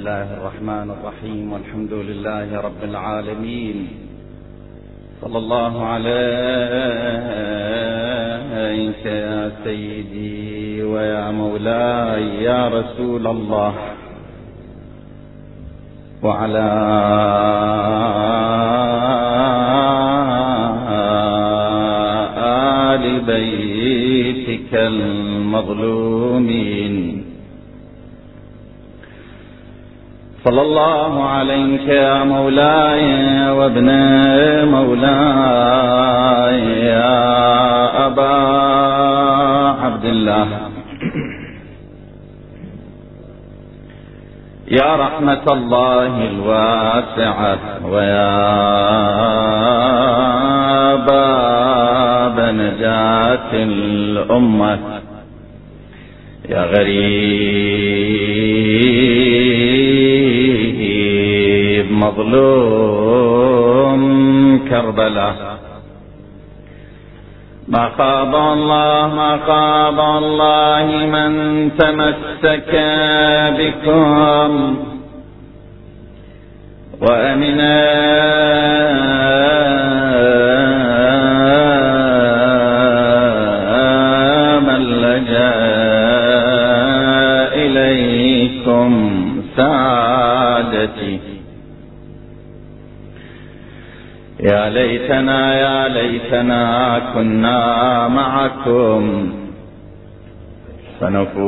الله الرحمن الرحيم والحمد لله رب العالمين صلى الله عليك يا سيدي ويا مولاي يا رسول الله وعلى آل بيتك المظلومين صلى الله عليك يا مولاي وابن مولاي يا أبا عبد الله. يا رحمة الله الواسعة ويا باب نجاة الأمة. يا غريب. مظلوم كربلاء. ما خاب الله ما خاب الله من تمسك بكم. وأمنا من لجأ إليكم سعادتي. يا ليتنا يا ليتنا كنا معكم فنفوز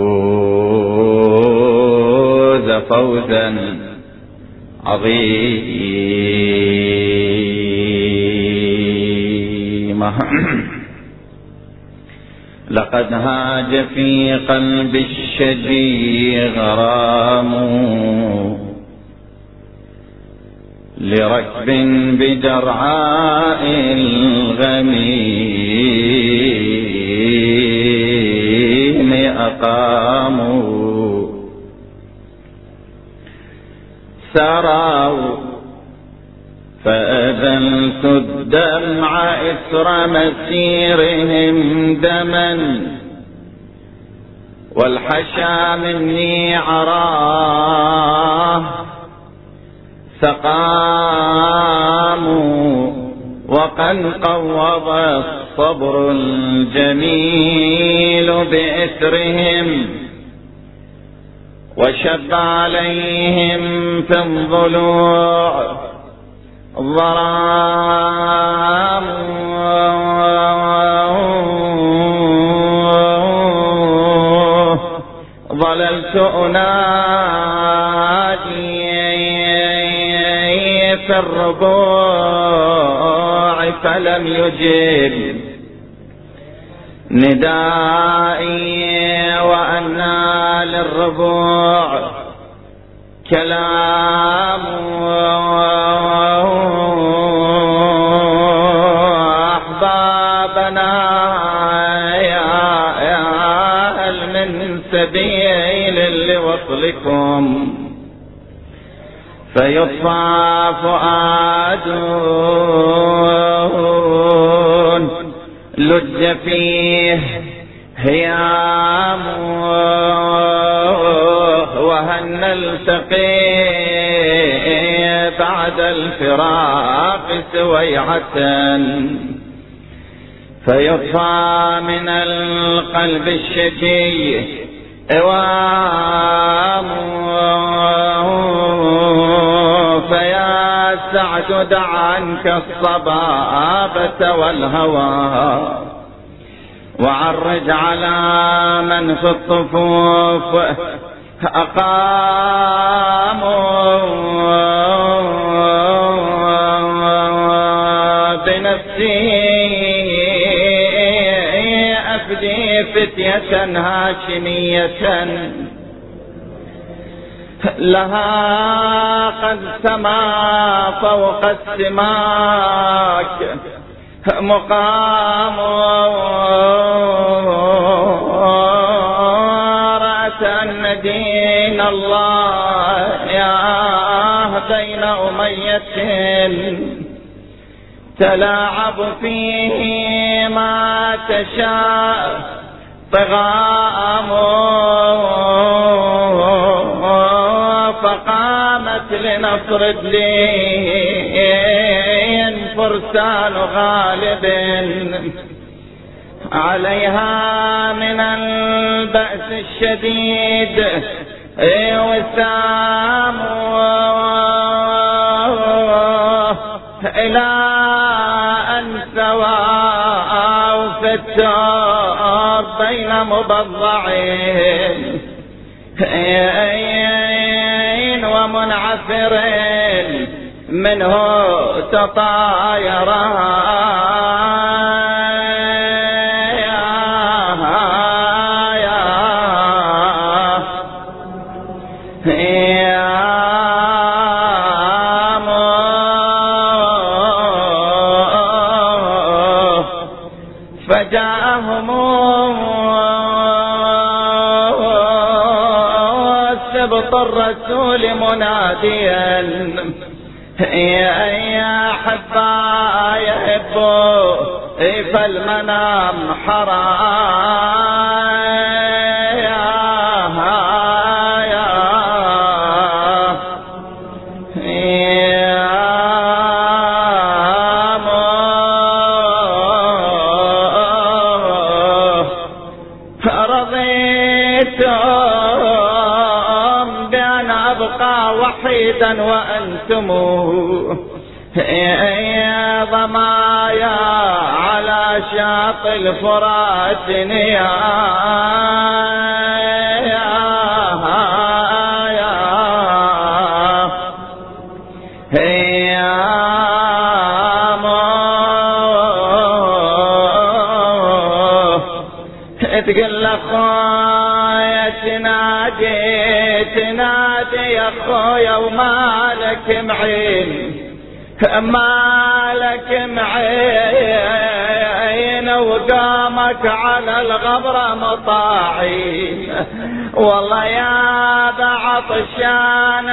فوزا عظيما. لقد هاج في قلب الشجي غرام. لركب بجرعاء الغميم أقاموا سروا فأذلت الدمع إثر مسيرهم دما والحشا مني عراه سقاموا وقد قوض الصبر الجميل بإثرهم وشب عليهم في الضلوع ظلام. ظللت أنادي في الربوع فلم يجب ندائي وأنا للربوع كلام أحبابنا يا يا هل من سبيل لوصلكم فيطفى فؤاد لج فيه هيام وهل نلتقي بعد الفراق سويعة. فيطفى من القلب الشجي إوام فيا سعد دع عنك الصبابة والهوى. وعرج على من في الصفوف أقاموا بنفسي أفدي فتية هاشمية. لها قد سما فوق السماك. مقام رأت أن دين الله يا بين أمية. تلاعب فيه ما تشاء. طغام قامت لنصر الدين فرسان غالب عليها من البأس الشديد. وسام إلى أن سواء في التراب بين مبضعين. ومنعفر منه تطايرا. الرسول مناديا يا حبا يحبوا فالمنام حرام. وأنتم. يا ضمايا على شاطئ الفرات يا تقول اخويا تنادي تنادي يا اخويا ومالك معين مالك معين وقامك على الغبرة مطاعين. والله يا بعطشان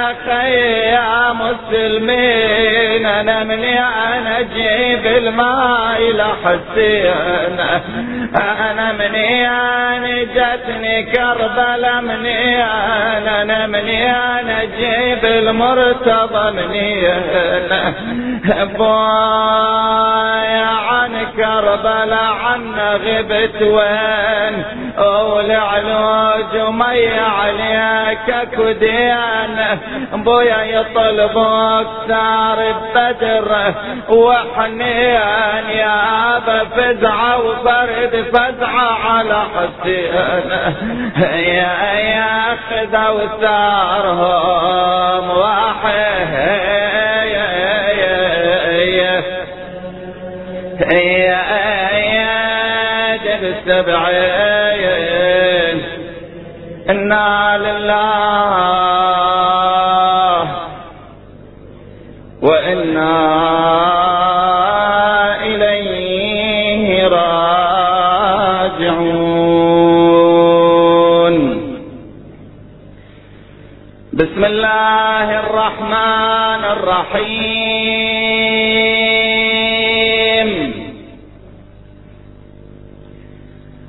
يا مسلمين أنا مني أنا أجيب الماء لحسين أنا مني أنا جتني كربلا مني أنا أنا مني أنا أجيب المرتضى مني أنا بويا عن كربلا عن غبت وين؟ ولعلوج ومي عليك كدين. بويا يطلبك سار بدر وحنين يا ابا فزعة وبرد فزعة على حسين. يا يا خذا وسارهم واحد السبعين. إنا لله وإنا إليه راجعون. بسم الله الرحمن الرحيم.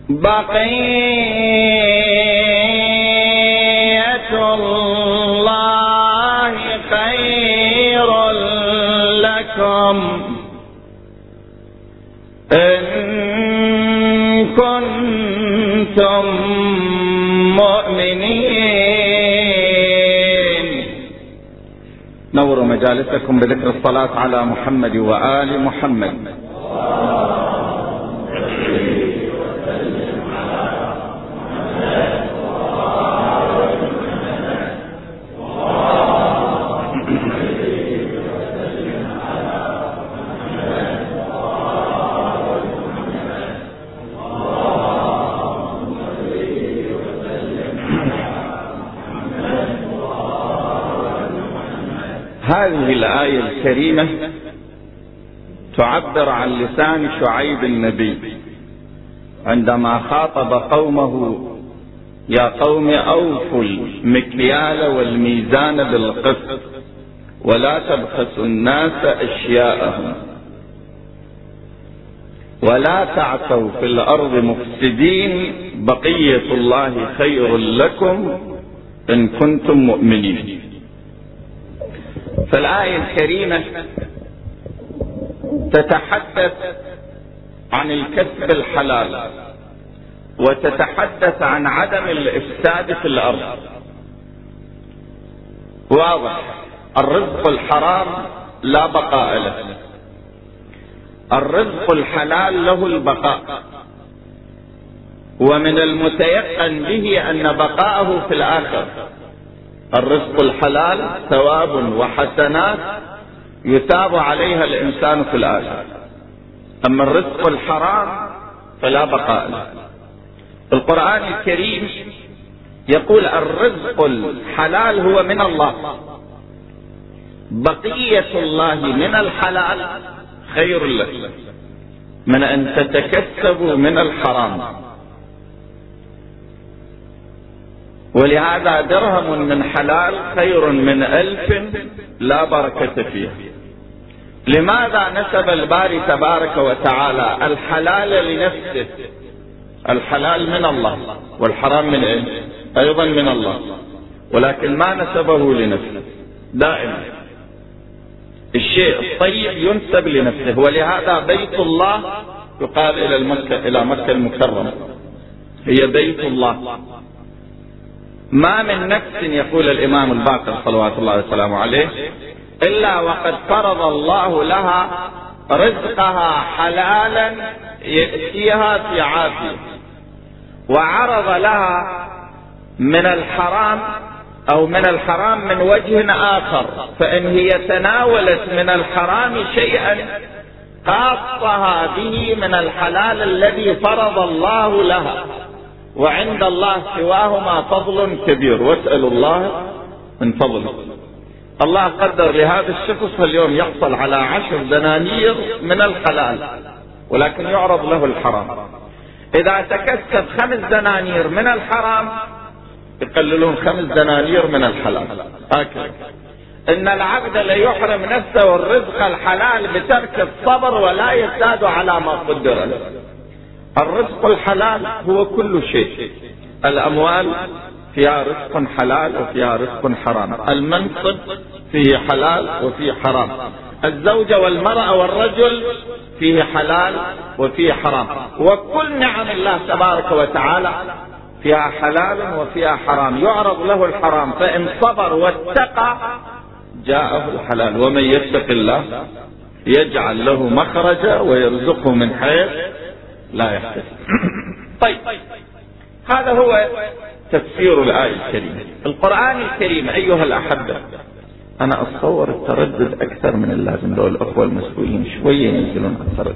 بقية كنتم مؤمنين. نوروا مجالسكم بذكر الصلاة على محمد وآل محمد هذه الآية الكريمة تعبر عن لسان شعيب النبي. عندما خاطب قومه يا قوم أوفوا المكيال والميزان بالقسط ولا تبخسوا الناس أشياءهم ولا تعثوا في الأرض مفسدين بقية الله خير لكم إن كنتم مؤمنين. فالآية الكريمة تتحدث عن الكسب الحلال وتتحدث عن عدم الإفساد في الأرض. واضح الرزق الحرام لا بقاء له. الرزق الحلال له البقاء. ومن المتيقن به أن بقاءه في الآخر الرزق الحلال ثواب وحسنات يتاب عليها الإنسان في الآخر أما الرزق الحرام فلا بقاء له. القرآن الكريم يقول الرزق الحلال هو من الله. بقية الله من الحلال خير لك. من أن تتكسبوا من الحرام. ولهذا درهم من حلال خير من ألف لا بركة فيه. لماذا نسب الباري تبارك وتعالى الحلال لنفسه؟ الحلال من الله والحرام من إيه؟ أيضا من الله. ولكن ما نسبه لنفسه؟ دائما. الشيء الطيب ينسب لنفسه ولهذا بيت الله يقال إلى المكة إلى مكة المكرمة. هي بيت الله. ما من نفس يقول الإمام الباقر صلوات الله وسلامه عليه إلا وقد فرض الله لها رزقها حلالا يأتيها في عافية. وعرض لها من الحرام أو من الحرام من وجه آخر فإن هي تناولت من الحرام شيئا قاصها به من الحلال الذي فرض الله لها. وعند الله سواهما فضل كبير. واسألوا الله من فضله. الله قدر لهذا الشخص اليوم يحصل على عشر دنانير من الحلال ولكن يعرض له الحرام. إذا تكسب خمس دنانير من الحرام يقللون خمس دنانير من الحلال. هكذا إن العبد ليحرم نفسه الرزق الحلال بترك الصبر ولا يزداد على ما قدر له. الرزق الحلال هو كل شيء. الأموال فيها رزق حلال وفيها رزق حرام. المنصب فيه حلال وفيه حرام. الزوجة والمرأة والرجل فيه حلال وفيه حرام. وكل نعم الله تبارك وتعالى فيها حلال وفيها حرام. يعرض له الحرام. فإن صبر واتقى جاءه الحلال. ومن يتق الله يجعل له مخرجا ويرزقه من حيث لا يحتسب طيب. هذا هو تفسير الآية الكريمة. القرآن الكريم أيها الأحبة أنا أتصور التردد أكثر من اللازم. لو الأخوة المسؤولين شوية ينزلون التردد.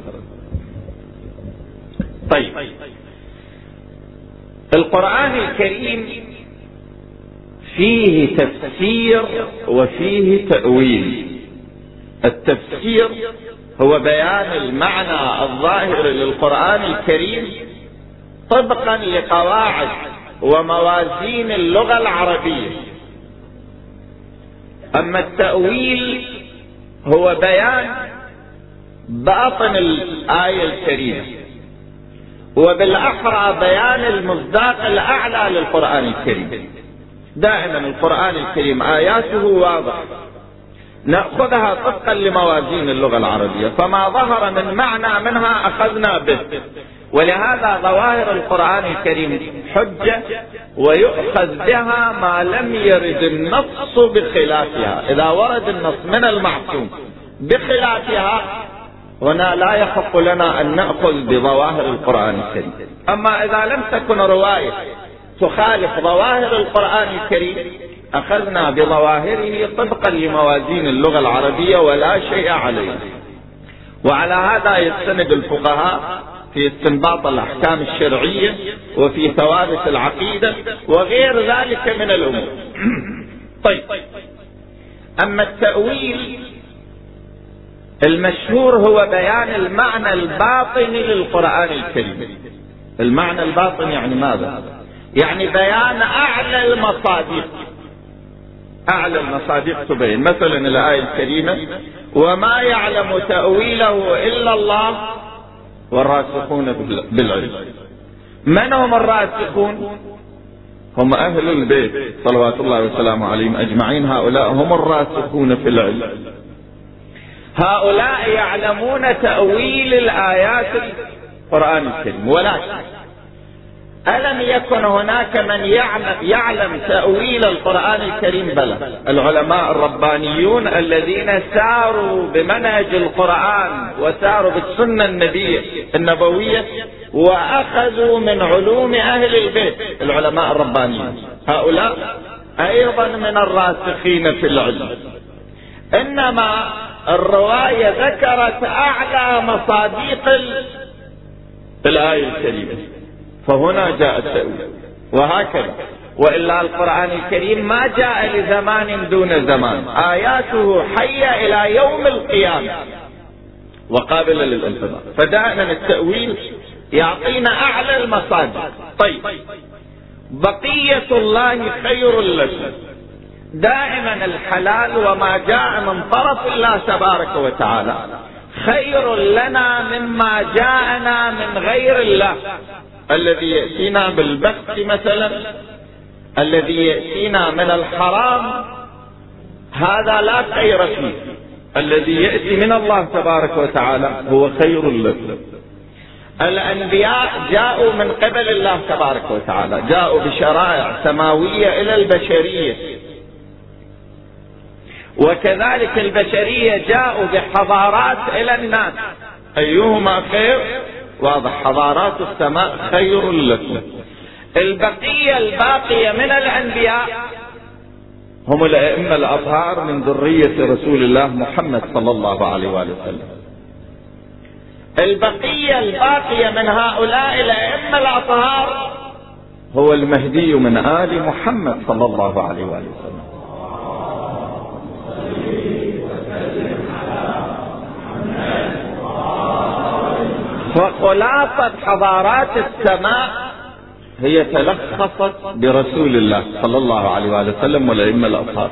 طيب. القرآن الكريم فيه تفسير وفيه تأويل. التفسير هو بيان المعنى الظاهر للقرآن الكريم طبقا لقواعد وموازين اللغة العربية. أما التأويل هو بيان باطن الآية الكريمة وبالأحرى بيان المصداق الأعلى للقرآن الكريم. دائما القرآن الكريم آياته واضحة. نأخذها طبقا لموازين اللغة العربية. فما ظهر من معنى منها أخذنا به. ولهذا ظواهر القرآن الكريم حجة ويؤخذ بها ما لم يرد النص بخلافها. إذا ورد النص من المعصوم بخلافها هنا لا يحق لنا أن نأخذ بظواهر القرآن الكريم. أما إذا لم تكن رواية تخالف ظواهر القرآن الكريم أخذنا بظواهره طبقا لموازين اللغة العربية ولا شيء عليه. وعلى هذا يستند الفقهاء في استنباط الأحكام الشرعية وفي ثوابت العقيدة وغير ذلك من الأمور. طيب. أما التأويل المشهور هو بيان المعنى الباطني للقرآن الكريم. المعنى الباطني يعني ماذا؟ يعني بيان أعلى المصادق أعلى المصادق تبين مثلا الآية الكريمة وما يعلم تأويله إلا الله والراسخون بالعلم. من هم الراسخون؟ هم أهل البيت. صلوات الله وسلامه عليهم أجمعين. هؤلاء هم الراسخون في العلم. هؤلاء يعلمون تأويل الآيات القرآن الكريم. ولكن ألم يكن هناك من يعلم, يعلم تأويل القرآن الكريم؟ بلى. العلماء الربانيون الذين ساروا بمنهج القرآن وساروا بالسنة النبية النبوية وأخذوا من علوم أهل البيت. العلماء الربانيون. هؤلاء أيضا من الراسخين في العلم. إنما الرواية ذكرت أعلى مصاديق الآية الكريمة. فهنا جاء التأويل وهكذا. وإلا القرآن الكريم ما جاء لزمان دون زمان. آياته حية إلى يوم القيامة. وقابلة للانتظار. فدائما التأويل يعطينا أعلى المصادر. طيب. بقية الله خير لكم. دائما الحلال وما جاء من طرف الله تبارك وتعالى خير لنا مما جاءنا من غير الله. الذي يأتينا بالبخت مثلا الذي يأتينا من الحرام هذا لا خير فيه. الذي يأتي من الله تبارك وتعالى هو خير لكم الأنبياء جاءوا من قبل الله تبارك وتعالى جاءوا بشرائع سماوية إلى البشرية. وكذلك البشرية جاءوا بحضارات إلى الناس. أيهما خير؟ واضح. حضارات السماء خير لكم. البقية الباقية من الأنبياء هم الأئمة الأطهار من ذرية رسول الله محمد صلى الله عليه وآله وسلم. البقية الباقية من هؤلاء الأئمة الأطهار هو المهدي من آل محمد صلى الله عليه وآله وسلم. فخلاصة حضارات السماء هي تلخصت برسول الله صلى الله عليه وآله وسلم والأئمة الأطهار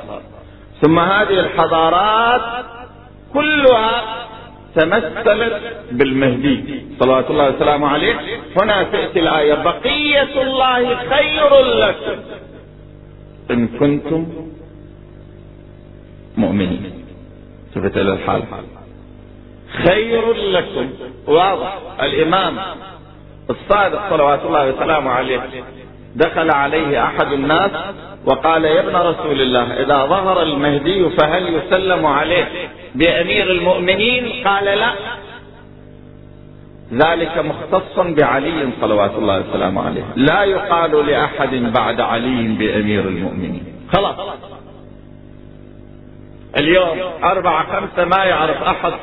ثم هذه الحضارات كلها تمثلت بالمهدي صلوات الله وسلامه عليه. هنا تأتي الآية بقية الله خير لكم إن كنتم مؤمنين. شفت إلى الحال؟ خير لكم. واضح. الإمام الصادق صلوات الله وسلامه عليه دخل عليه أحد الناس وقال يا ابن رسول الله إذا ظهر المهدي فهل يسلم عليه؟ بأمير المؤمنين؟ قال لا. ذلك مختص بعلي صلوات الله وسلامه عليه. لا يقال لأحد بعد علي بأمير المؤمنين. خلاص. اليوم أربعة خمسة ما يعرف أحد.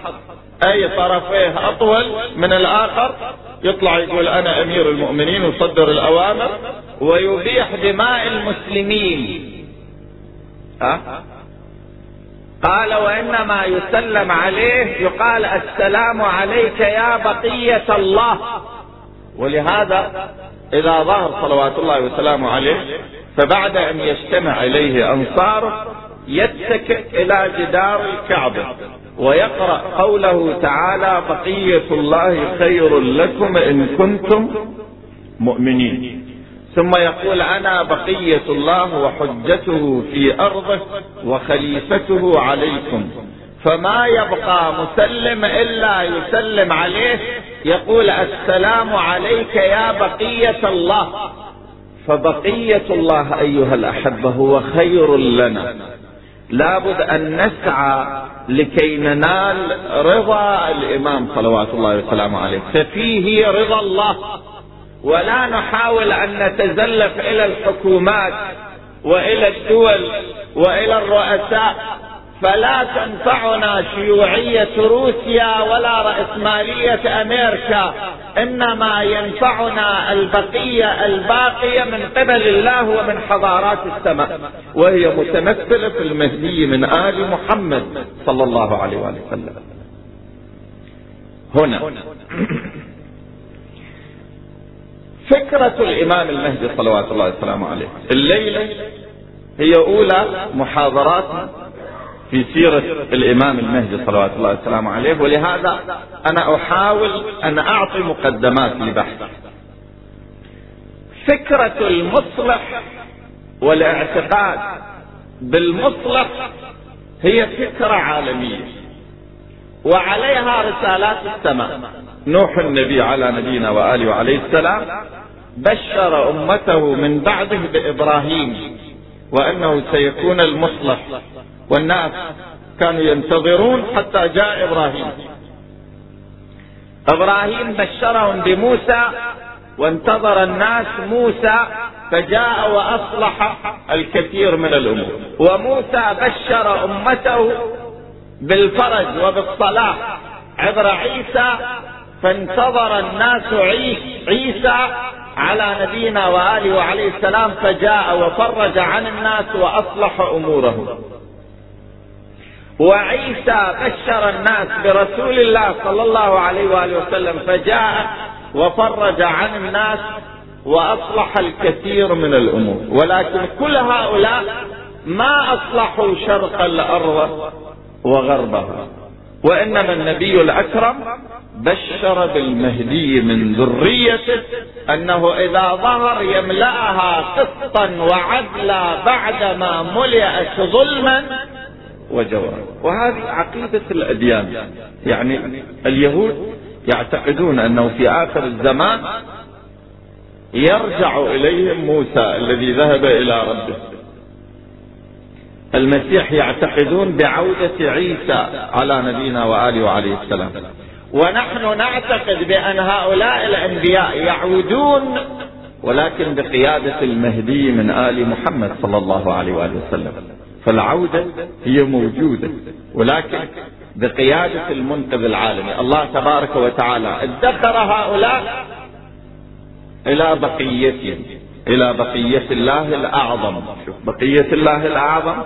أي طرفيه أطول من الآخر. يطلع يقول أنا أمير المؤمنين ويصدر الأوامر ويبيح دماء المسلمين. أه؟ قال وإنما يسلم عليه يقال السلام عليك يا بقية الله. ولهذا إذا ظهر صلوات الله وسلامه عليه فبعد أن يجتمع إليه أنصاره يتكئ إلى جدار الكعبة. ويقرأ قوله تعالى بقية الله خير لكم إن كنتم مؤمنين. ثم يقول أنا بقية الله وحجته في أرضه وخليفته عليكم. فما يبقى مسلم إلا يسلم عليه. يقول السلام عليك يا بقية الله. فبقية الله أيها الأحبة هو خير لنا. لابد أن نسعى لكي ننال رضا الإمام صلوات الله وسلامه عليه. ففيه رضا الله. ولا نحاول أن نتزلف إلى الحكومات وإلى الدول وإلى الرؤساء. فلا تنفعنا شيوعية روسيا ولا رأسمالية أمريكا. إنما ينفعنا البقية الباقية من قبل الله ومن حضارات السماء. وهي متمثلة في المهدي من آل محمد صلى الله عليه وآله وسلم. هنا. فكرة الإمام المهدي صلوات الله وسلامه عليه. الليلة هي أولى محاضرات في سيرة الإمام المهدي صلوات الله وسلامه عليه ولهذا أنا أحاول أن أعطي مقدمات لبحث. فكرة المصلح والاعتقاد بالمصلح هي فكرة عالمية وعليها رسالات السماء. نوح النبي على نبينا وآله عليه السلام بشر أمته من بعده بإبراهيم. وأنه سيكون المصلح. والناس كانوا ينتظرون حتى جاء إبراهيم. إبراهيم بشرهم بموسى وانتظر الناس موسى فجاء وأصلح الكثير من الأمور. وموسى بشر أمته بالفرج وبالصلاح. عبر عيسى فانتظر الناس عيسى على نبينا وآله وعليه السلام فجاء وفرج عن الناس وأصلح امورهم وعيسى بشر الناس برسول الله صلى الله عليه وآله وسلم فجاء وفرج عن الناس وأصلح الكثير من الأمور. ولكن كل هؤلاء ما أصلحوا شرق الأرض وغربها. وإنما النبي الأكرم بشر بالمهدي من ذريته أنه إذا ظهر يملأها قسطا وعدلا بعدما ملئت ظلما وجورا وهذه عقيدة الأديان. يعني اليهود يعتقدون أنه في آخر الزمان يرجع إليهم موسى الذي ذهب إلى ربه. المسيح يعتقدون بعودة عيسى على نبينا وآله وعليه السلام. ونحن نعتقد بأن هؤلاء الأنبياء يعودون ولكن بقيادة المهدي من آل محمد صلى الله عليه وآله وسلم. فالعودة هي موجودة ولكن بقيادة المنقذ العالمي. الله تبارك وتعالى ادخر هؤلاء إلى بقيتهم إلى بقية الله الأعظم. شوف بقية الله الأعظم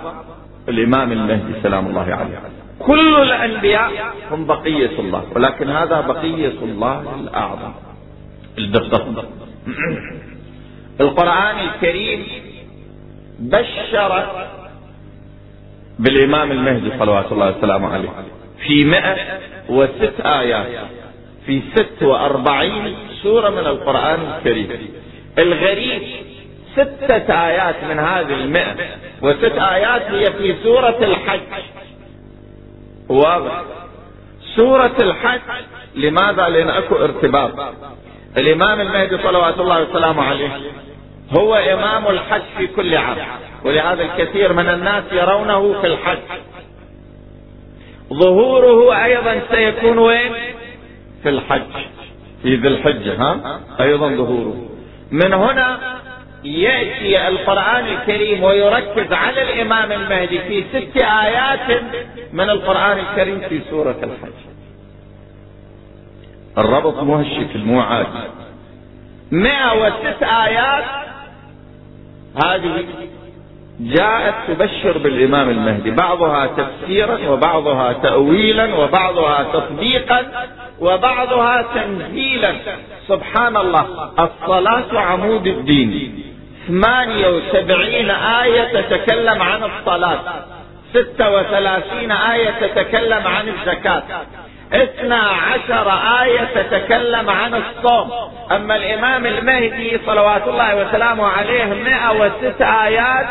الإمام المهدي سلام الله عليه. كل الأنبياء هم بقية الله ولكن هذا بقية الله الأعظم. الدقة. القرآن الكريم بشر بالإمام المهدي صلوات الله وسلامه عليه في مئة وست آيات في ست وأربعين سورة من القرآن الكريم. الغريب ستة آيات من هذه المئة وست آيات هي في سورة الحج. واضح. سورة الحج لماذا؟ لأن أكو ارتباط. الإمام المهدي صلوات الله وسلامه عليه هو إمام الحج في كل عام ولهذا الكثير من الناس يرونه في الحج. ظهوره أيضا سيكون وين؟ في الحج في ذي الحجة ها؟ أيضا ظهوره. من هنا يأتي القرآن الكريم ويركز على الإمام المهدي في ست آيات من القرآن الكريم في سورة الحج. الربط مو هالشكل مو عادي مئة وست آيات. هذه جاءت تبشر بالإمام المهدي بعضها تفسيرا وبعضها تأويلا وبعضها تطبيقا وبعضها تنزيلا. سبحان الله الصلاة عمود الدين. ثمانية وسبعين آية تتكلم عن الصلاة. ستة وثلاثين آية تتكلم عن الزكاة. اثنا عشر آية تتكلم عن الصوم. أما الإمام المهدي صلوات الله وسلامه عليه مئة وست آيات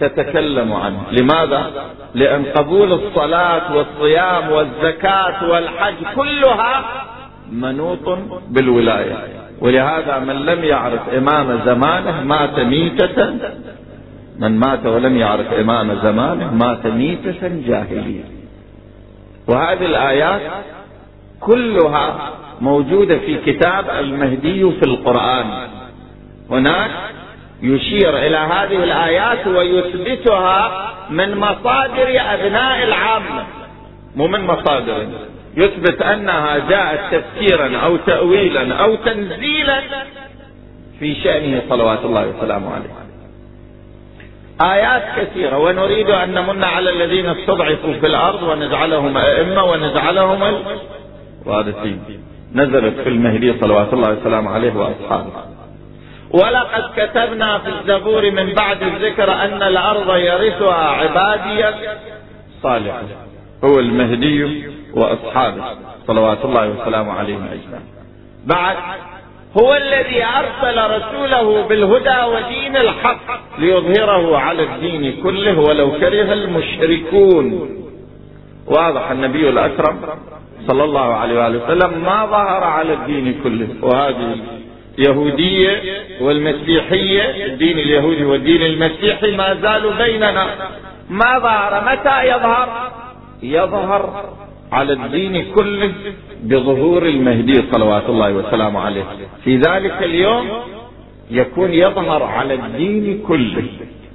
تتكلم عنه. لماذا؟ لأن قبول الصلاة والصيام والزكاة والحج كلها منوط بالولاية. ولهذا من لم يعرف إمام زمانه مات ميتة. من مات ولم يعرف إمام زمانه مات ميتة جاهلية. وهذه الآيات كلها موجودة في كتاب المهدي في القرآن. هناك يشير إلى هذه الآيات ويثبتها من مصادر أبناء العامه مو من مصادر. يثبت أنها جاءت تفسيرا أو تاويلا أو تنزيلا في شأنه صلوات الله وسلامه عليه. آيات كثيرة ونريد أن نمن على الذين استضعفوا في الأرض ونجعلهم أئمة ونجعلهم الوارثين. نزلت في المهدي صلوات الله وسلامه عليه وأصحابه. ولقد كتبنا في الزبور من بعد الذكر أن الأرض يرثها عبادي صالح هو المهدي وأصحابه صلوات الله وسلامه عليهم أجمعين. بعد هو الذي أرسل رسوله بالهدى ودين الحق ليظهره على الدين كله ولو كره المشركون. واضح النبي الأكرم صلى الله عليه وآله وسلم ما ظهر على الدين كله وهذه اليهودية والمسيحية الدين اليهودي والدين المسيحي ما زالوا بيننا. ما ظهر متى يظهر؟ يظهر على الدين كله بظهور المهدي صلوات الله وسلامه عليه. في ذلك اليوم يكون يظهر على الدين كله.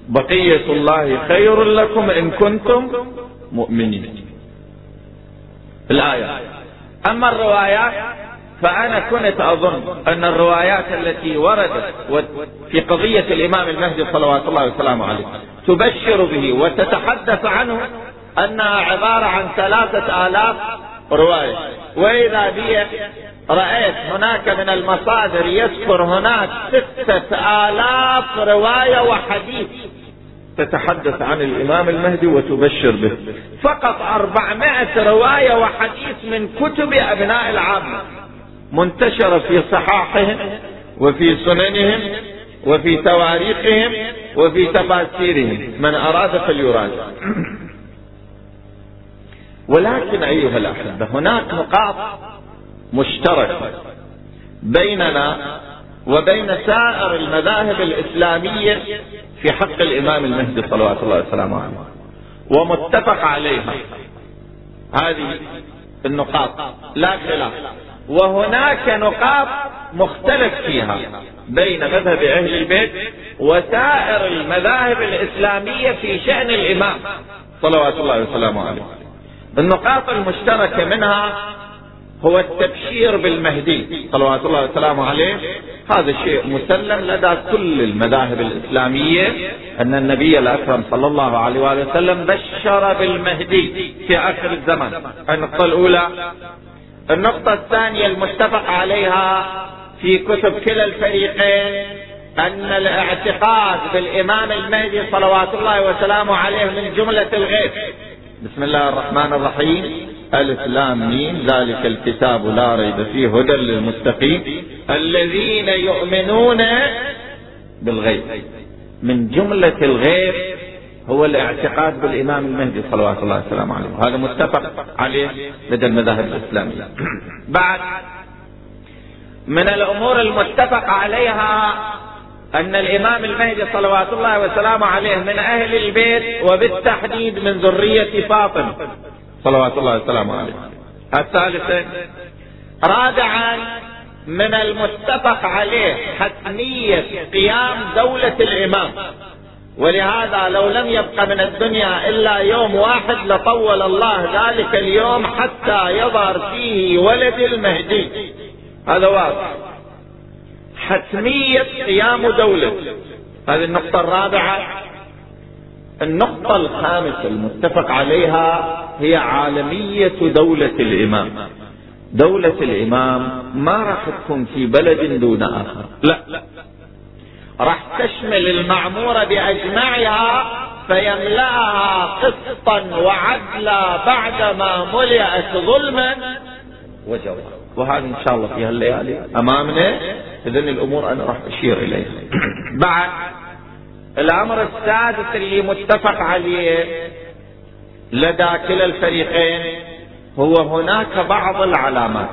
بقية الله خير لكم إن كنتم مؤمنين. الآية. أما الروايات فأنا كنت أظن أن الروايات التي وردت في قضية الإمام المهدي صلوات الله وسلامه عليه تبشر به وتتحدث عنه أنها عبارة عن ثلاثة آلاف رواية. وإذا بي رأيت هناك من المصادر يذكر هناك ستة آلاف رواية وحديث تتحدث عن الإمام المهدي وتبشر به. فقط أربعمائة رواية وحديث من كتب أبناء العامة منتشرة في صحاحهم وفي سننهم وفي تواريخهم وفي تفاسيرهم. من أراد فليراجع. ولكن أيها الأحبة هناك نقاط مشتركة بيننا وبين سائر المذاهب الإسلامية في حق الإمام المهدي صلوات الله وسلامه عليه. ومتفق عليها هذه النقاط لا خلاف. وهناك نقاط مختلف فيها بين مذهب أهل البيت وسائر المذاهب الإسلامية في شأن الإمام صلوات الله وسلامه عليه. النقاط المشتركة منها هو التبشير بالمهدي صلوات الله وسلامه عليه. هذا شيء مسلم لدى كل المذاهب الإسلامية أن النبي الأكرم صلى الله عليه وآله وسلم بشر بالمهدي في آخر الزمن. النقطة الأولى. النقطة الثانية المتفق عليها في كتب كلا الفريقين أن الاعتقاد بالإمام المهدي صلوات الله وسلامه عليه من جملة الغيب. بسم الله الرحمن الرحيم ألف لام ميم ذلك الكتاب لا ريب فيه هدى للمتقين الذين يؤمنون بالغيب من جملة الغيب هو الاعتقاد بالإمام المهدي صلوات الله وسلامه عليه هذا متفق عليه لدى المذاهب الإسلامية بعد من الأمور المتفق عليها أن الإمام المهدي صلوات الله وسلامه عليه من أهل البيت وبالتحديد من ذرية فاطمة صلوات الله وسلامه عليه. الثالثة رابعا من المتفق عليه حتمية قيام دولة الإمام. ولهذا لو لم يبق من الدنيا إلا يوم واحد لطول الله ذلك اليوم حتى يظهر فيه ولد المهدي. هذا واضح. حتمية قيام دولة. هذه النقطة الرابعة. النقطة الخامسة المتفق عليها هي عالمية دولة الإمام. دولة الإمام ما راح تكون في بلد دون آخر. لا. راح تشمل المعمورة بأجمعها فيملأها قسطا وعدلا بعدما ملئت ظلما وجورا وهذا إن شاء الله في هالليالي. أمامنا إذن الأمور أنا راح أشير إليها. بعد الأمر السادس اللي متفق عليه لدى كلا الفريقين هو هناك بعض العلامات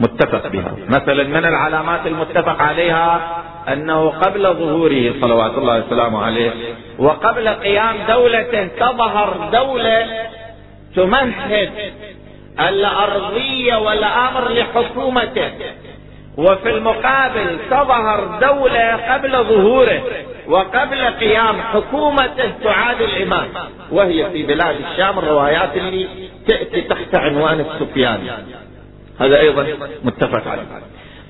متفق بها. مثلا من العلامات المتفق عليها أنه قبل ظهوره صلوات الله وسلامه عليه وقبل قيام دولة تظهر دولة تمهد الأرضية والأمر لحكومته. وفي المقابل تظهر دولة قبل ظهوره وقبل قيام حكومته تعاد الإمام. وهي في بلاد الشام الروايات اللي تأتي تحت عنوان السفياني هذا أيضا متفق عليه.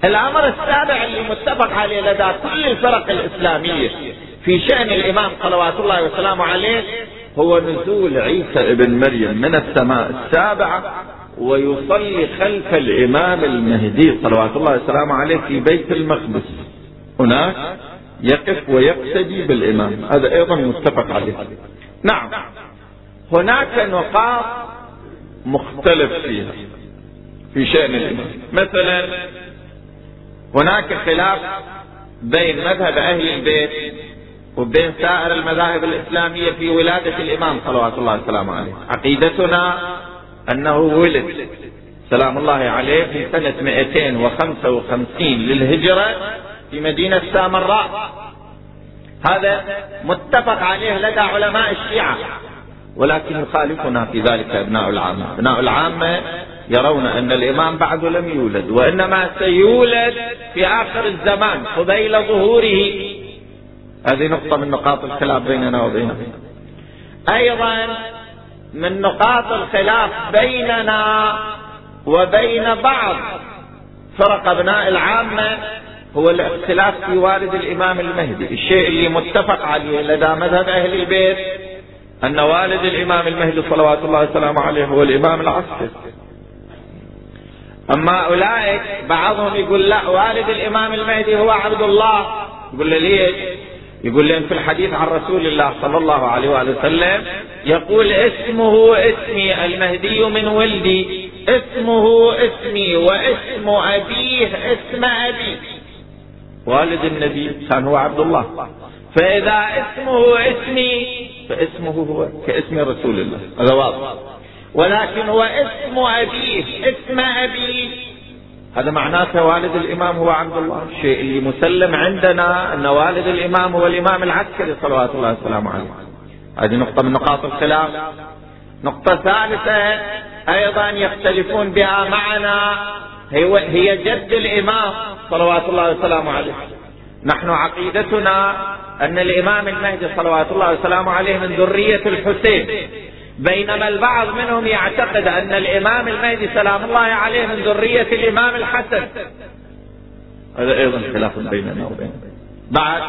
الأمر السابع اللي متفق عليه لدى كل الفرق الإسلامية في شأن الإمام صلوات الله وسلامه عليه هو نزول عيسى ابن مريم من السماء السابعة ويصلي خلف الإمام المهدي صلوات الله وسلامه عليه في بيت المقدس. هناك يقف ويقتدي بالإمام. هذا أيضا متفق عليه. نعم. هناك نقاط مختلف فيها في شأن الإمام. مثلا هناك خلاف بين مذهب أهل البيت وبين سائر المذاهب الإسلامية في ولادة الإمام صلوات الله وسلامه عليه. عقيدتنا أنه ولد. سلام الله عليه في سنة 255 للهجرة في مدينة سامراء. هذا متفق عليه لدى علماء الشيعة ولكن يخالفنا في ذلك أبناء العامة. أبناء العامة يرون أن الإمام بعد لم يولد وإنما سيولد في آخر الزمان قبيل ظهوره. هذه نقطة من نقاط الخلاف بيننا وبينهم أيضا من نقاط الخلاف بيننا وبين بعض. فرق أبناء العامة هو الاختلاف في والد الإمام المهدي. الشيء اللي متفق عليه لدى مذهب أهل البيت أن والد الإمام المهدي صلوات الله وسلامه عليه هو الإمام العسكري أما أولئك بعضهم يقول لا والد الإمام المهدي هو عبد الله. يقول له ليش؟ يقول لهم في الحديث عن رسول الله صلى الله عليه وآله وسلم يقول اسمه اسمي المهدي من ولدي. اسمه اسمي واسم أبيه اسم أبي. والد النبي كان هو عبد الله. فإذا اسمه اسمي فاسمه هو كاسم رسول الله. هذا واضح. ولكن هو اسم أبيه اسم أبيه هذا معناته والد الإمام هو عبد الله. الشيء اللي مسلم عندنا أن والد الإمام هو الإمام العسكري صلوات الله وسلامه عليه. هذه نقطة من نقاط الخلاف. نقطة ثالثة أيضا يختلفون بها معنا. هي جد الإمام صلوات الله وسلامه عليه. نحن عقيدتنا أن الإمام المهدي صلوات الله وسلامه عليه من ذرية الحسين. بينما البعض منهم يعتقد أن الإمام المهدي سلام الله عليه من ذرية الإمام الحسن. هذا أيضا خلاف بيننا وبين بعد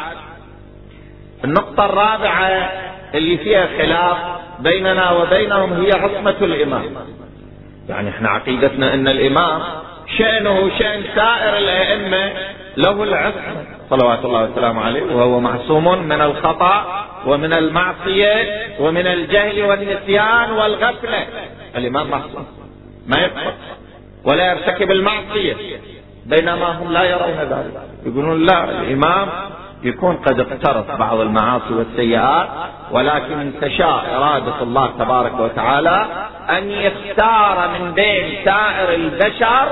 النقطة الرابعة اللي فيها خلاف بيننا وبينهم هي عصمة الإمام. يعني إحنا عقيدتنا إن الإمام شأنه شأن سائر الأئمة له العصمة. صلوات الله وسلامه عليه وهو معصوم من الخطأ ومن المعصية ومن الجهل والنسيان والغفلة. الإمام معصوم ما يفعل ولا يرتكب المعصية. بينما هم لا يرون ذلك. يقولون لا الإمام يكون قد اقترف بعض المعاصي والسيئات ولكن تشاء إرادة الله تبارك وتعالى أن يختار من بين سائر البشر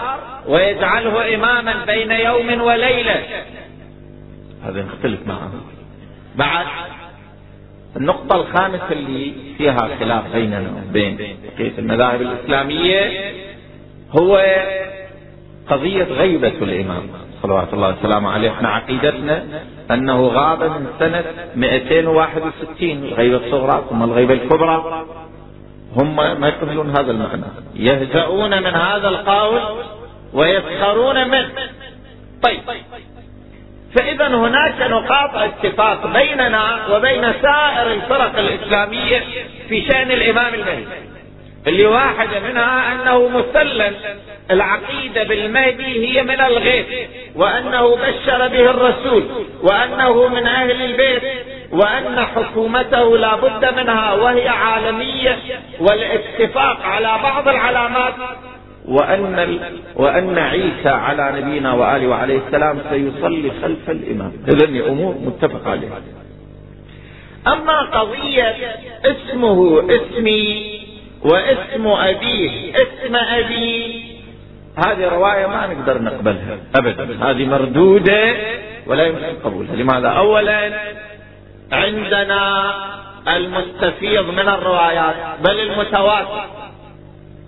ويجعله إماما بين يوم وليلة. هذا يختلف معه بعد النقطة الخامسة اللي فيها خلاف بيننا وبين بقية المذاهب الإسلامية هو قضية غيبة الإمام صلوات الله وسلامه عليه. إحنا عقيدتنا أنه غاب من سنة 261 الغيبة الصغرى ثم الغيبة الكبرى. هم ما يقبلون هذا المعنى. يهزؤون من هذا القول ويسخرون منه. طيب. فإذا هناك نقاط اتفاق بيننا وبين سائر الفرق الإسلامية في شأن الإمام المهدي. اللي واحدة منها أنه مسلم العقيدة بالمهدي هي من الغيب وأنه بشر به الرسول وأنه من أهل البيت وأن حكومته لا بد منها وهي عالمية والاتفاق على بعض العلامات وأن, ال... وأن عيسى على نبينا وآله وعليه السلام سيصلي خلف الإمام. إذن أمور متفق عليها. أما قضية اسمه اسمي واسم أبيه اسم أبي هذه رواية ما نقدر نقبلها أبدا. هذه مردودة ولا يمكن قبولها. لماذا؟ أولا عندنا المستفيض من الروايات بل المتواتر.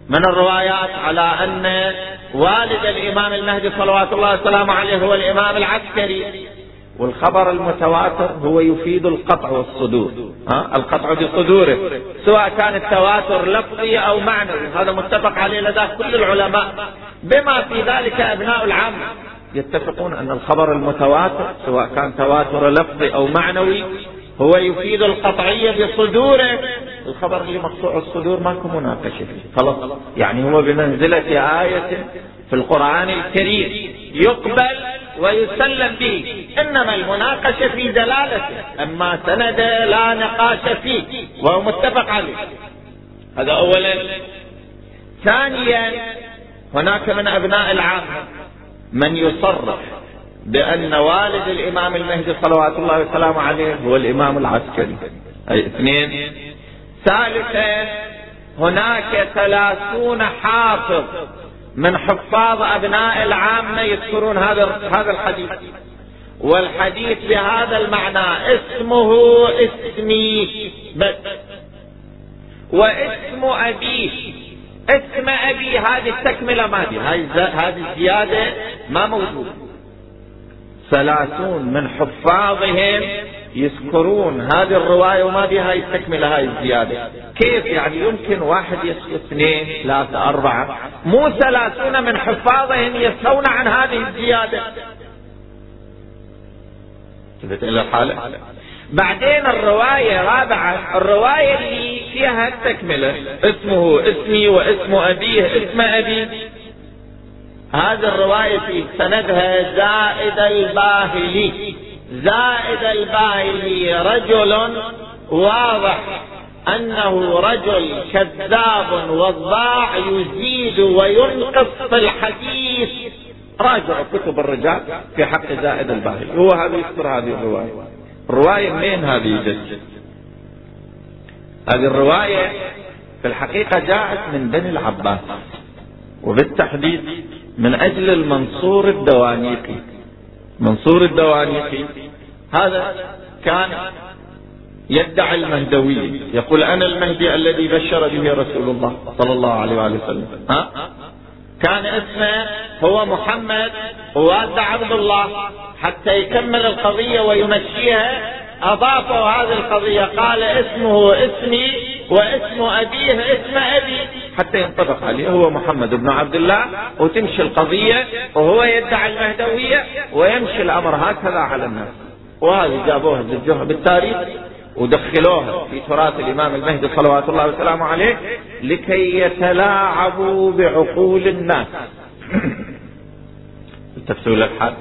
من الروايات على أن والد الإمام المهدي صلوات الله وسلامه عليه هو الإمام العسكري. والخبر المتواتر هو يفيد القطع والصدور. ها؟ القطع بصدوره. سواء كان التواتر لفظي أو معنوي. هذا متفق عليه لدى كل العلماء. بما في ذلك أبناء العامة يتفقون أن الخبر المتواتر سواء كان تواتر لفظي أو معنوي هو يفيد القطعية بصدوره. الخبر اللي مقطوع الصدور ماكو مناقشة فيه. خلاص. يعني هو بمنزلة آية في القرآن الكريم يقبل ويسلم به. إنما المناقشة في دلالته أما سند لا نقاش فيه. وهو متفق عليه. هذا أولا. ثانيا هناك من أبناء العامة من يصرح بأن والد الإمام المهدي صلوات الله وسلامه عليه هو الإمام العسكري. أي اثنين. ثالثا هناك ثلاثون حافظ من حفاظ أبناء العامة يذكرون هذا هذا الحديث. والحديث بهذا المعنى اسمه اسمي بس واسم أبيه اسم أبي هذه التكملة ما دي هذه الزيادة ما موجودة. ثلاثون من حفاظهم يذكرون هذه الرواية وما بها التكملة هاي الزيادة. كيف يعني؟ يمكن واحد يسكت اثنين ثلاثة أربعة. مو ثلاثون من حفاظهم يسهون عن هذه الزيادة. انتبهت إلى الحالة؟ بعدين الرواية رابعة الرواية اللي فيها التكملة اسمه اسمي واسم أبيه اسم أبي. هذه الرواية في سندها زائد الباهلي. زائد الباهلي رجل واضح أنه رجل كذاب وضاع يزيد وينقص في الحديث. راجع كتب الرجال في حق زائد الباهلي. هو هذا يذكر هذه الرواية. الرواية منين هذه جد هذه الرواية في الحقيقة جاءت من بني العباس. وبالتحديد من أجل المنصور الدوانيقي منصور الدوانيقي هذا كان يدعي المهدوية يقول أنا المهدي الذي بشر به رسول الله صلى الله عليه وآله وسلم. ها؟ كان اسمه هو محمد ووالد عبد الله حتى يكمل القضية ويمشيها. أضافوا هذه القضية قال اسمه اسمي واسم أبيه اسم أبي. حتى ينطبق عليه. هو محمد بن عبد الله وتمشي القضية وهو يدعي المهدوية ويمشي الأمر هكذا على الناس. وهذه جابوها زجوها بالتاريخ ودخلوها في تراث الإمام المهدي صلوات الله وسلامه عليه لكي يتلاعبوا بعقول الناس. تفسير الحال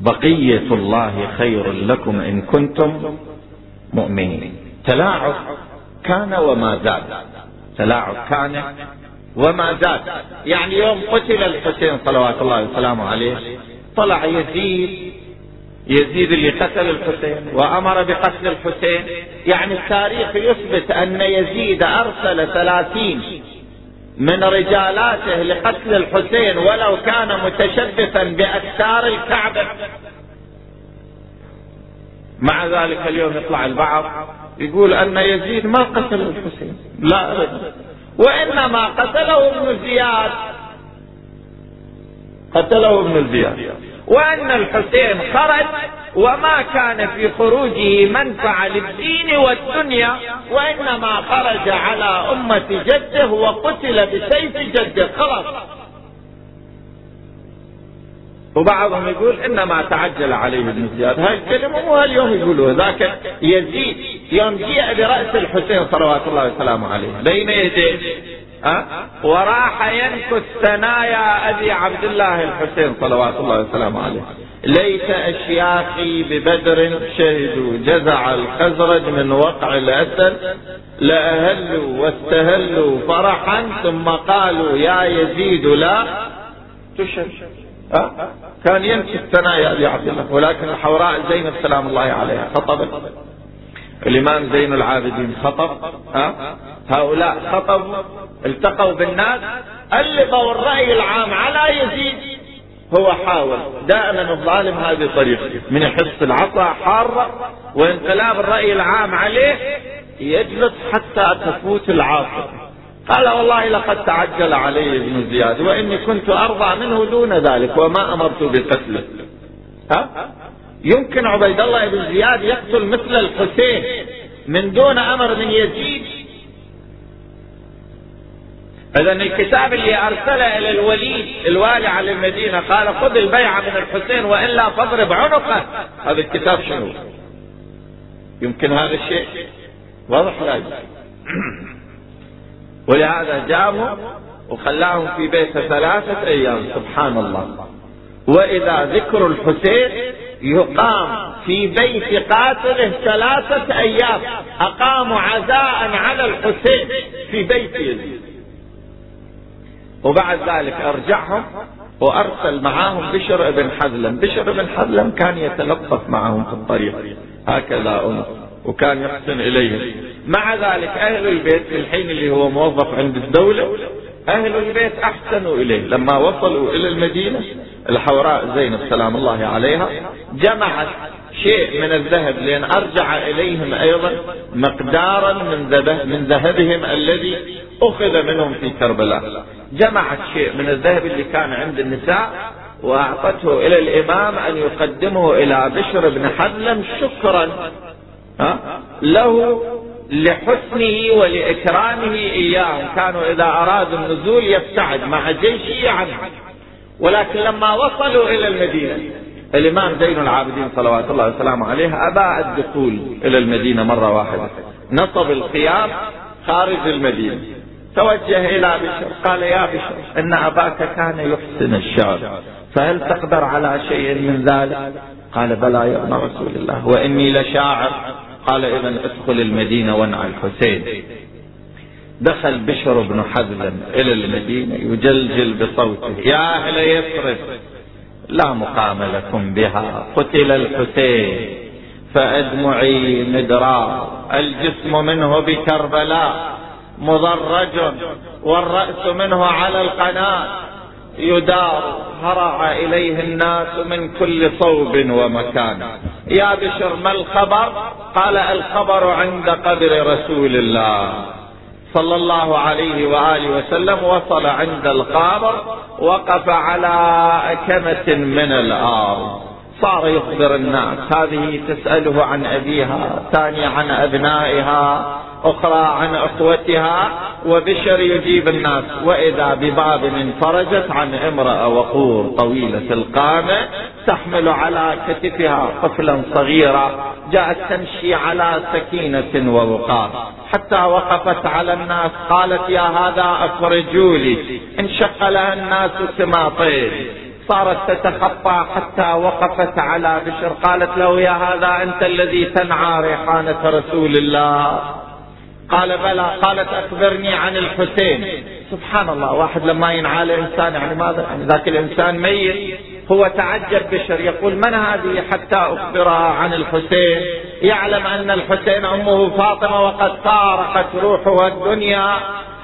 بقية الله خير لكم إن كنتم مؤمنين. تلاعب. كان وما زاد. تلاعب كان وما زاد. يعني يوم قتل الحسين صلوات الله وسلامه عليه طلع يزيد يزيد اللي قتل الحسين وأمر بقتل الحسين. يعني التاريخ يثبت أن يزيد أرسل ثلاثين من رجالاته لقتل الحسين ولو كان متشبثا باستار الكعبة. مع ذلك اليوم يطلع البعض يقول أن يزيد ما قتل الحسين. لا ابدا وإنما قتله ابن زياد. قتله ابن زياد. وأن الحسين خرج وما كان في خروجه منفعة للدين والدنيا وإنما خرج على أمة جده وقتل بسيف جده. خلاص. وبعضهم يقول إنما تعجل عليه ابن زياد. هاي الكلمة مو اليوم يقولوا ذاك يزيد يوم جيء برأس الحسين صلوات الله وسلامه عليه. بين يديه أه؟ وراح ينكث ثنايا أبي عبد الله الحسين صلوات الله وسلامه عليه. ليت أشياخي ببدر شهدوا جزع الخزرج من وقع الأسد لأهلوا واستهلوا فرحا ثم قالوا يا يزيد لا تشهد. كان يمشي الثنايا ابي عبد الله. ولكن الحوراء زينب سلام الله عليها. خطبت الإمام زين العابدين خطب. هؤلاء خطبوا التقوا بالناس. ألقوا الرأي العام على يزيد. هو حاول. دائما الظالم هذه طريقة من يحس العصا حارة وانقلاب الرأي العام عليه يجلس حتى تفوت العاصفة قال والله لقد تعجل علي ابن زياد وإني كنت أرضى منه دون ذلك وما أمرت بقتله. ها؟ يمكن عبيد الله بن زياد يقتل مثل الحسين من دون أمر من يزيد. اذا الكتاب اللي أرسله إلى الوليد الوالي على المدينة قال خذ البيعه من الحسين وإلا فاضرب عنقه. هذا الكتاب شنو؟ يمكن هذا الشيء؟ واضح لا ولهذا جابهم وخلاهم في بيته ثلاثة أيام سبحان الله. وإذا ذكر الحسين يقام في بيت قاتله ثلاثة أيام أقاموا عزاء على الحسين في بيت يزيد وبعد ذلك أرجعهم وأرسل معاهم بشر بن حذلم بشر بن حذلم كان يتلطف معهم في الطريق. هكذا أنس. وكان يحسن إليهم مع ذلك أهل البيت في الحين اللي هو موظف عند الدولة أهل البيت أحسنوا إليه. لما وصلوا إلى المدينة الحوراء زينب سلام الله عليها جمعت شيء من الذهب لأن أرجع إليهم أيضا مقدارا من, من ذهبهم الذي أخذ منهم في كربلاء. جمعت شيء من الذهب اللي كان عند النساء وأعطته إلى الإمام أن يقدمه إلى بشر بن حزلم شكرا له لحسنه ولإكرامه إياهم كانوا إذا أرادوا النزول يبتعد مع جيشه عنه. ولكن لما وصلوا إلى المدينة الإمام زين العابدين صلوات الله وسلامه عليه أبى الدخول إلى المدينة مرة واحدة. نصب الخيام خارج المدينة. توجه إلى بشر قال يا بشر إن أباك كان يحسن الشعر. فهل تقدر على شيء من ذلك؟ قال بلى يا ابن رسول الله وإني لشاعر. قال إذا ادخل المدينة وانع الحسين. دخل بشر بن حذلم إلى المدينة يجلجل بصوته يا أهل يثرب لا مقام لكم بها قتل الحسين فأدمعي مدرار الجسم منه بكربلاء مضرج والرأس منه على القناة. يدار هرع إليه الناس من كل صوب ومكان. يا بشر ما الخبر؟ قال الخبر عند قبر رسول الله. صلى الله عليه وآله وسلم وصل عند القابر وقف على أكمة من الأرض. صار يخبر الناس. هذه تسأله عن أبيها ثانية عن أبنائها. أخرى عن أخوتها وبشر يجيب الناس. وإذا بباب انفرجت عن امرأة وقور طويلة القامة تحمل على كتفها طفلا صغيرا جاءت تمشي على سكينة ووقار. حتى وقفت على الناس قالت يا هذا أخرجوا لي انشق لها الناس سماطين. صارت تتخطى حتى وقفت على بشر. قالت له يا هذا أنت الذي تنعى ريحانة رسول الله. قال بلى قالت أخبرني عن الحسين. سبحان الله واحد لما ينعى الإنسان يعني ماذا؟ يعني ذاك الإنسان ميت هو تعجب بشر يقول من هذه حتى أخبرها عن الحسين؟ يعلم أن الحسين أمه فاطمة وقد فارقت روحها الدنيا.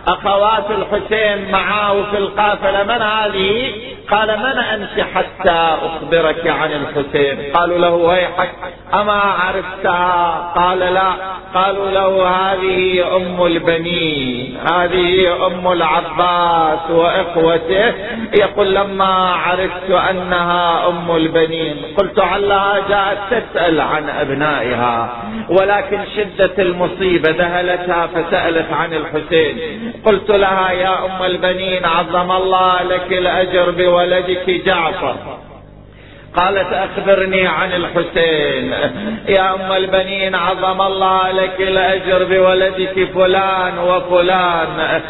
أخوات الحسين معه في القافلة من هذه؟ قال من أنت حتى أخبرك عن الحسين؟ قالوا له ويحك. أما عرفتها قال لا. قالوا له هذه أم البنين هذه أم العباس وإخوته. يقول لما عرفت أنها أم البنين قلت علها جاءت تسأل عن أبنائها ولكن شدة المصيبة ذهلتها فسألت عن الحسين. قلت لها يا أم البنين عظم الله لك الأجر بولدك جعفر. قالت أخبرني عن الحسين. يا أم البنين عظم الله لك الأجر بولدك فلان وفلان.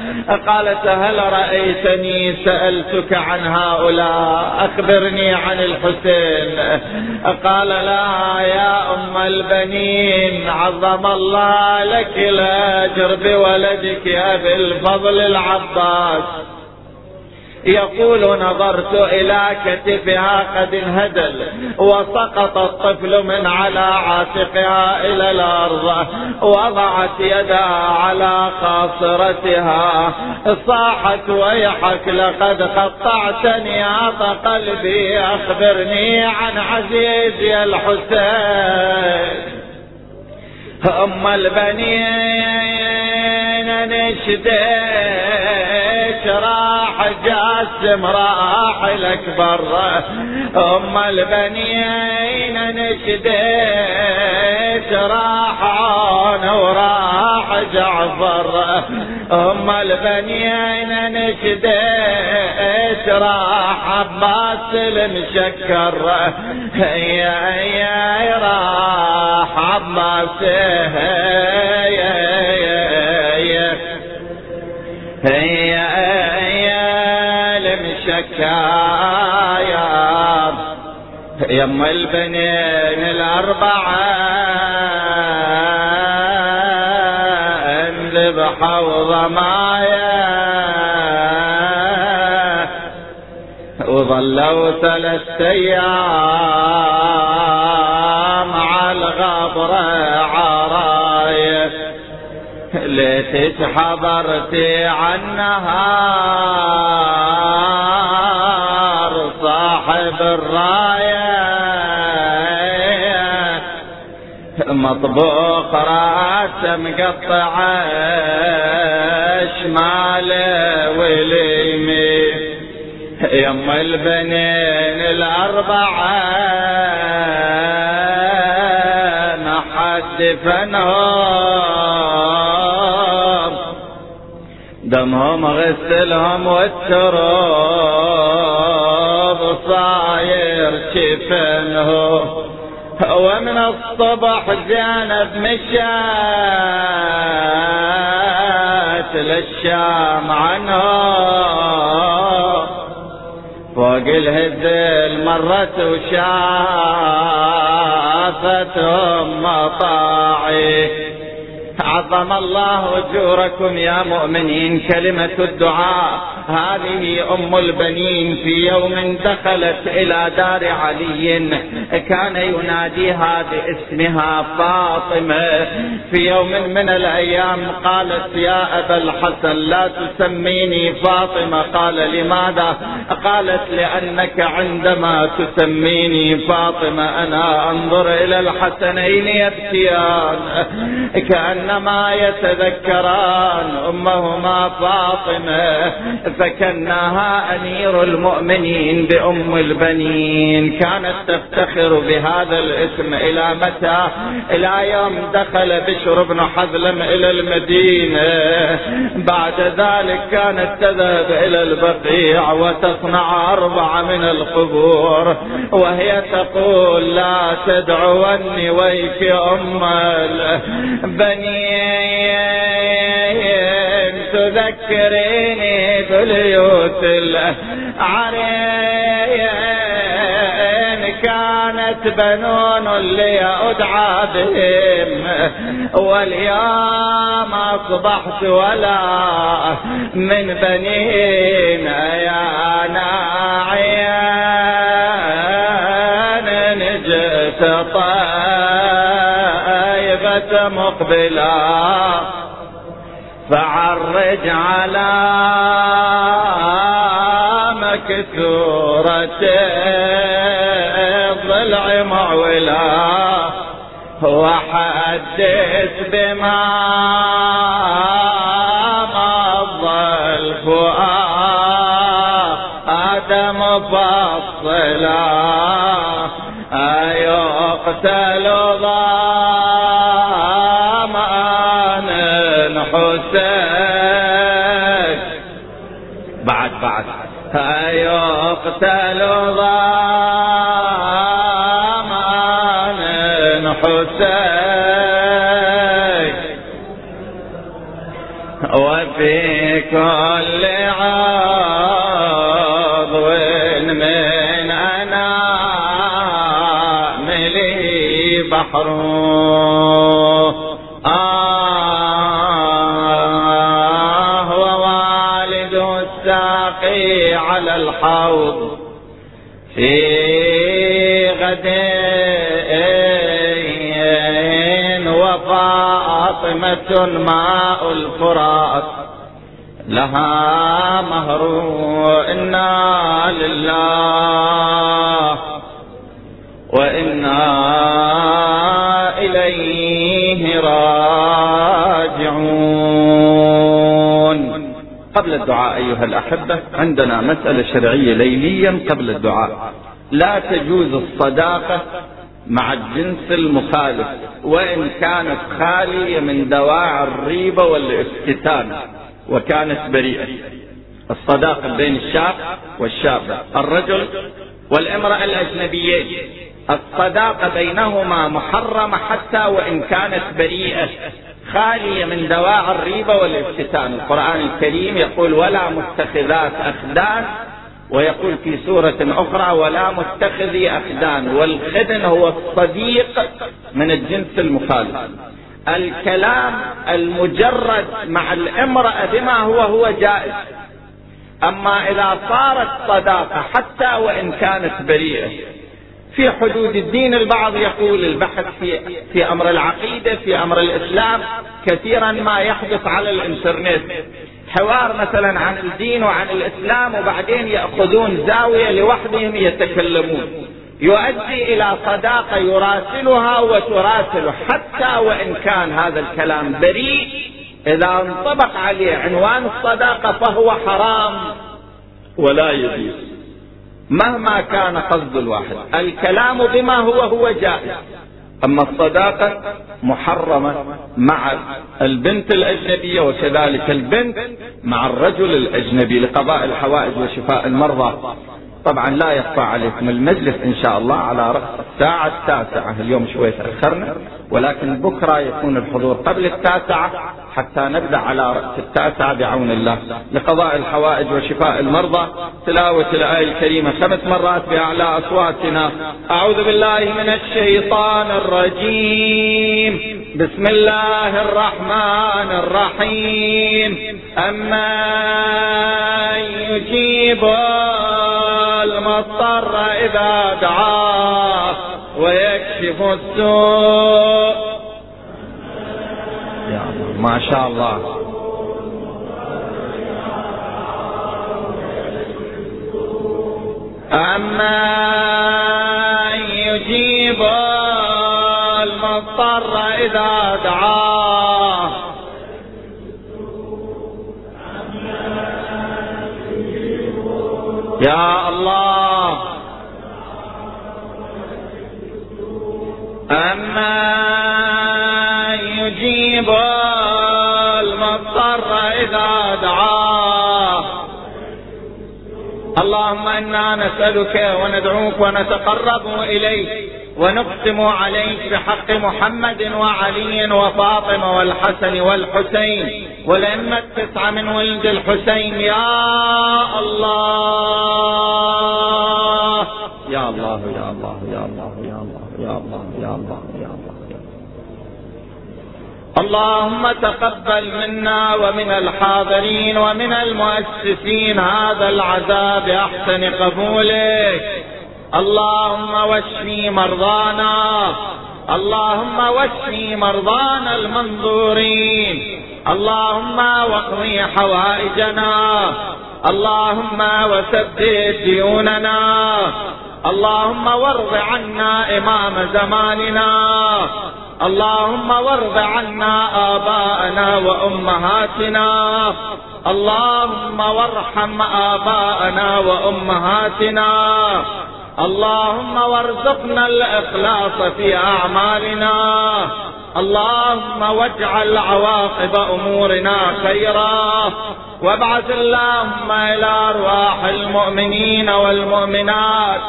قالت هل رأيتني سألتك عن هؤلاء؟ أخبرني عن الحسين. قال لا يا أم البنين عظم الله لك الأجر بولدك أبي الفضل العباس. يقول نظرت إلى كتفها قد انهدل وسقط الطفل من على عاتقها إلى الأرض وضعت يدها على خاصرتها. صاحت ويحك لقد قطعتني عط قلبي أخبرني عن عزيزي الحسين. أم البنين نشديك راح جاسم راح الأكبر. أم البنين نشديك راح وراح جعفر. أم البنين نشديك راح عباس المشكر. يا يا راح عباس. هي هي المشكايا يم البنين الأربعة انذبحوا وضمايا وظل ظلوا ثلاثة أيام على الغبرة عراية. ليتك حضرتي عنها. صاحب الراية مطبوخ راسه مقطعه شماله واليمين يم البنين الأربعة. ما حد فنهم دمهم غسلهم والتراب صاير شفنهم ومن الصبح زينب مشات للشام عنهم فوق الهزل مرت وشافتهم مطاعي عظم الله أجوركم يا مؤمنين كلمة الدعاء. هذه أم البنين في يوم دخلت إلى دار علي. كان يناديها باسمها فاطمة. في يوم من الأيام قالت يا أبا الحسن لا تسميني فاطمة. قال لماذا؟ قالت لأنك عندما تسميني فاطمة أنا أنظر إلى الحسنين يبكيان. كأنما يتذكران أمهما فاطمة. فكناها أمير المؤمنين بأم البنين. كانت تفتخر بهذا الاسم إلى متى؟ إلى يوم دخل بشر بن حذلم إلى المدينة. بعد ذلك كانت تذهب إلى البقيع وتصنع اربعة من القبور وهي تقول لا تدعوني ويك أم البنين. تذكريني بليوت العرين كانت بنون اللي أدعى بهم واليوم أصبحت ولا من بنين. يا ناعيان نجت طيبة مقبلا فعرج على مكسورة الضلع معولا وحدث بما مضى الفؤاد مفصلا. أيقتل أيقتل ضامان حسين. وفي كل عضو من أنامله بحر. آه على الحوض في غدين وفاطمة ماء الفرات. لها مهر إنا لله وإنا قبل الدعاء أيها الأحبة عندنا مسألة شرعية ليليا قبل الدعاء. لا تجوز الصداقة مع الجنس المخالف وإن كانت خالية من دواعي الريبة والافتتان وكانت بريئة. الصداقة بين الشاب والشابة الرجل والامرأة الأجنبيين الصداقة بينهما محرمة حتى وإن كانت بريئة. خالية من دواعي الريبة والافتتان القرآن الكريم يقول ولا متخذات أخدان ويقول في سورة أخرى ولا متخذي أخدان. والخدن هو الصديق من الجنس المخالف. الكلام المجرد مع الامرأة بما هو هو جائز. أما إذا صارت صداقة حتى وإن كانت بريئة في حدود الدين البعض يقول البحث في, في أمر العقيدة في أمر الإسلام كثيرا ما يحدث على الإنترنت. حوار مثلا عن الدين وعن الإسلام وبعدين يأخذون زاوية لوحدهم يتكلمون. يؤدي إلى صداقة يراسلها وتراسله حتى وإن كان هذا الكلام بريء. إذا انطبق عليه عنوان الصداقة فهو حرام. ولا يجوز. مهما كان قصد الواحد. الكلام بما هو هو جائز. أما الصداقة محرمة مع البنت الأجنبية وكذلك البنت مع الرجل الأجنبي لقضاء الحوائج وشفاء المرضى. طبعا لا يخفى عليكم المجلس إن شاء الله على رأس الساعة التاسعة. اليوم شوي تأخرنا ولكن بكرة يكون الحضور قبل التاسعة. حتى نبدأ على رأس التاسعة بعون الله لقضاء الحوائج وشفاء المرضى. تلاوة الآية الكريمة خمس مرات بأعلى أصواتنا. أعوذ بالله من الشيطان الرجيم. بسم الله الرحمن الرحيم. أما يجيب المضطر إذا دعاه ويكشف السوء ما شاء الله. أما يجيب المضطر إذا دعاه. يا الله. أما يجيب إذا دعاه اللهم إنا نسألك وندعوك ونتقرب إليك ونقسم عليك بحق محمد وعلي وفاطمة والحسن والحسين والأئمة التسعة من ولد الحسين. يا الله. يا الله يا الله يا الله يا الله يا الله يا الله. اللهم تقبل منا ومن الحاضرين ومن المؤسسين هذا العذاب بأحسن قبولك. اللهم واشفي مرضانا. اللهم واشفي مرضانا المنظورين. اللهم واقضي حوائجنا. اللهم وسدد ديوننا. اللهم وارض عنا إمام زماننا. اللهم وارض عنا آباءنا وأمهاتنا. اللهم وارحم آباءنا وأمهاتنا. اللهم وارزقنا الإخلاص في أعمالنا. اللهم واجعل عواقب أمورنا خيرا. وابعث اللهم إلى أرواح المؤمنين والمؤمنات.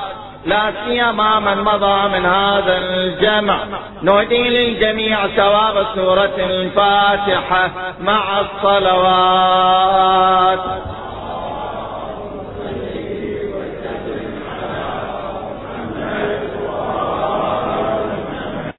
لا سيما من مضى من هذا الجمع. نهدي للجميع ثواب سورة الفاتحة مع الصلوات.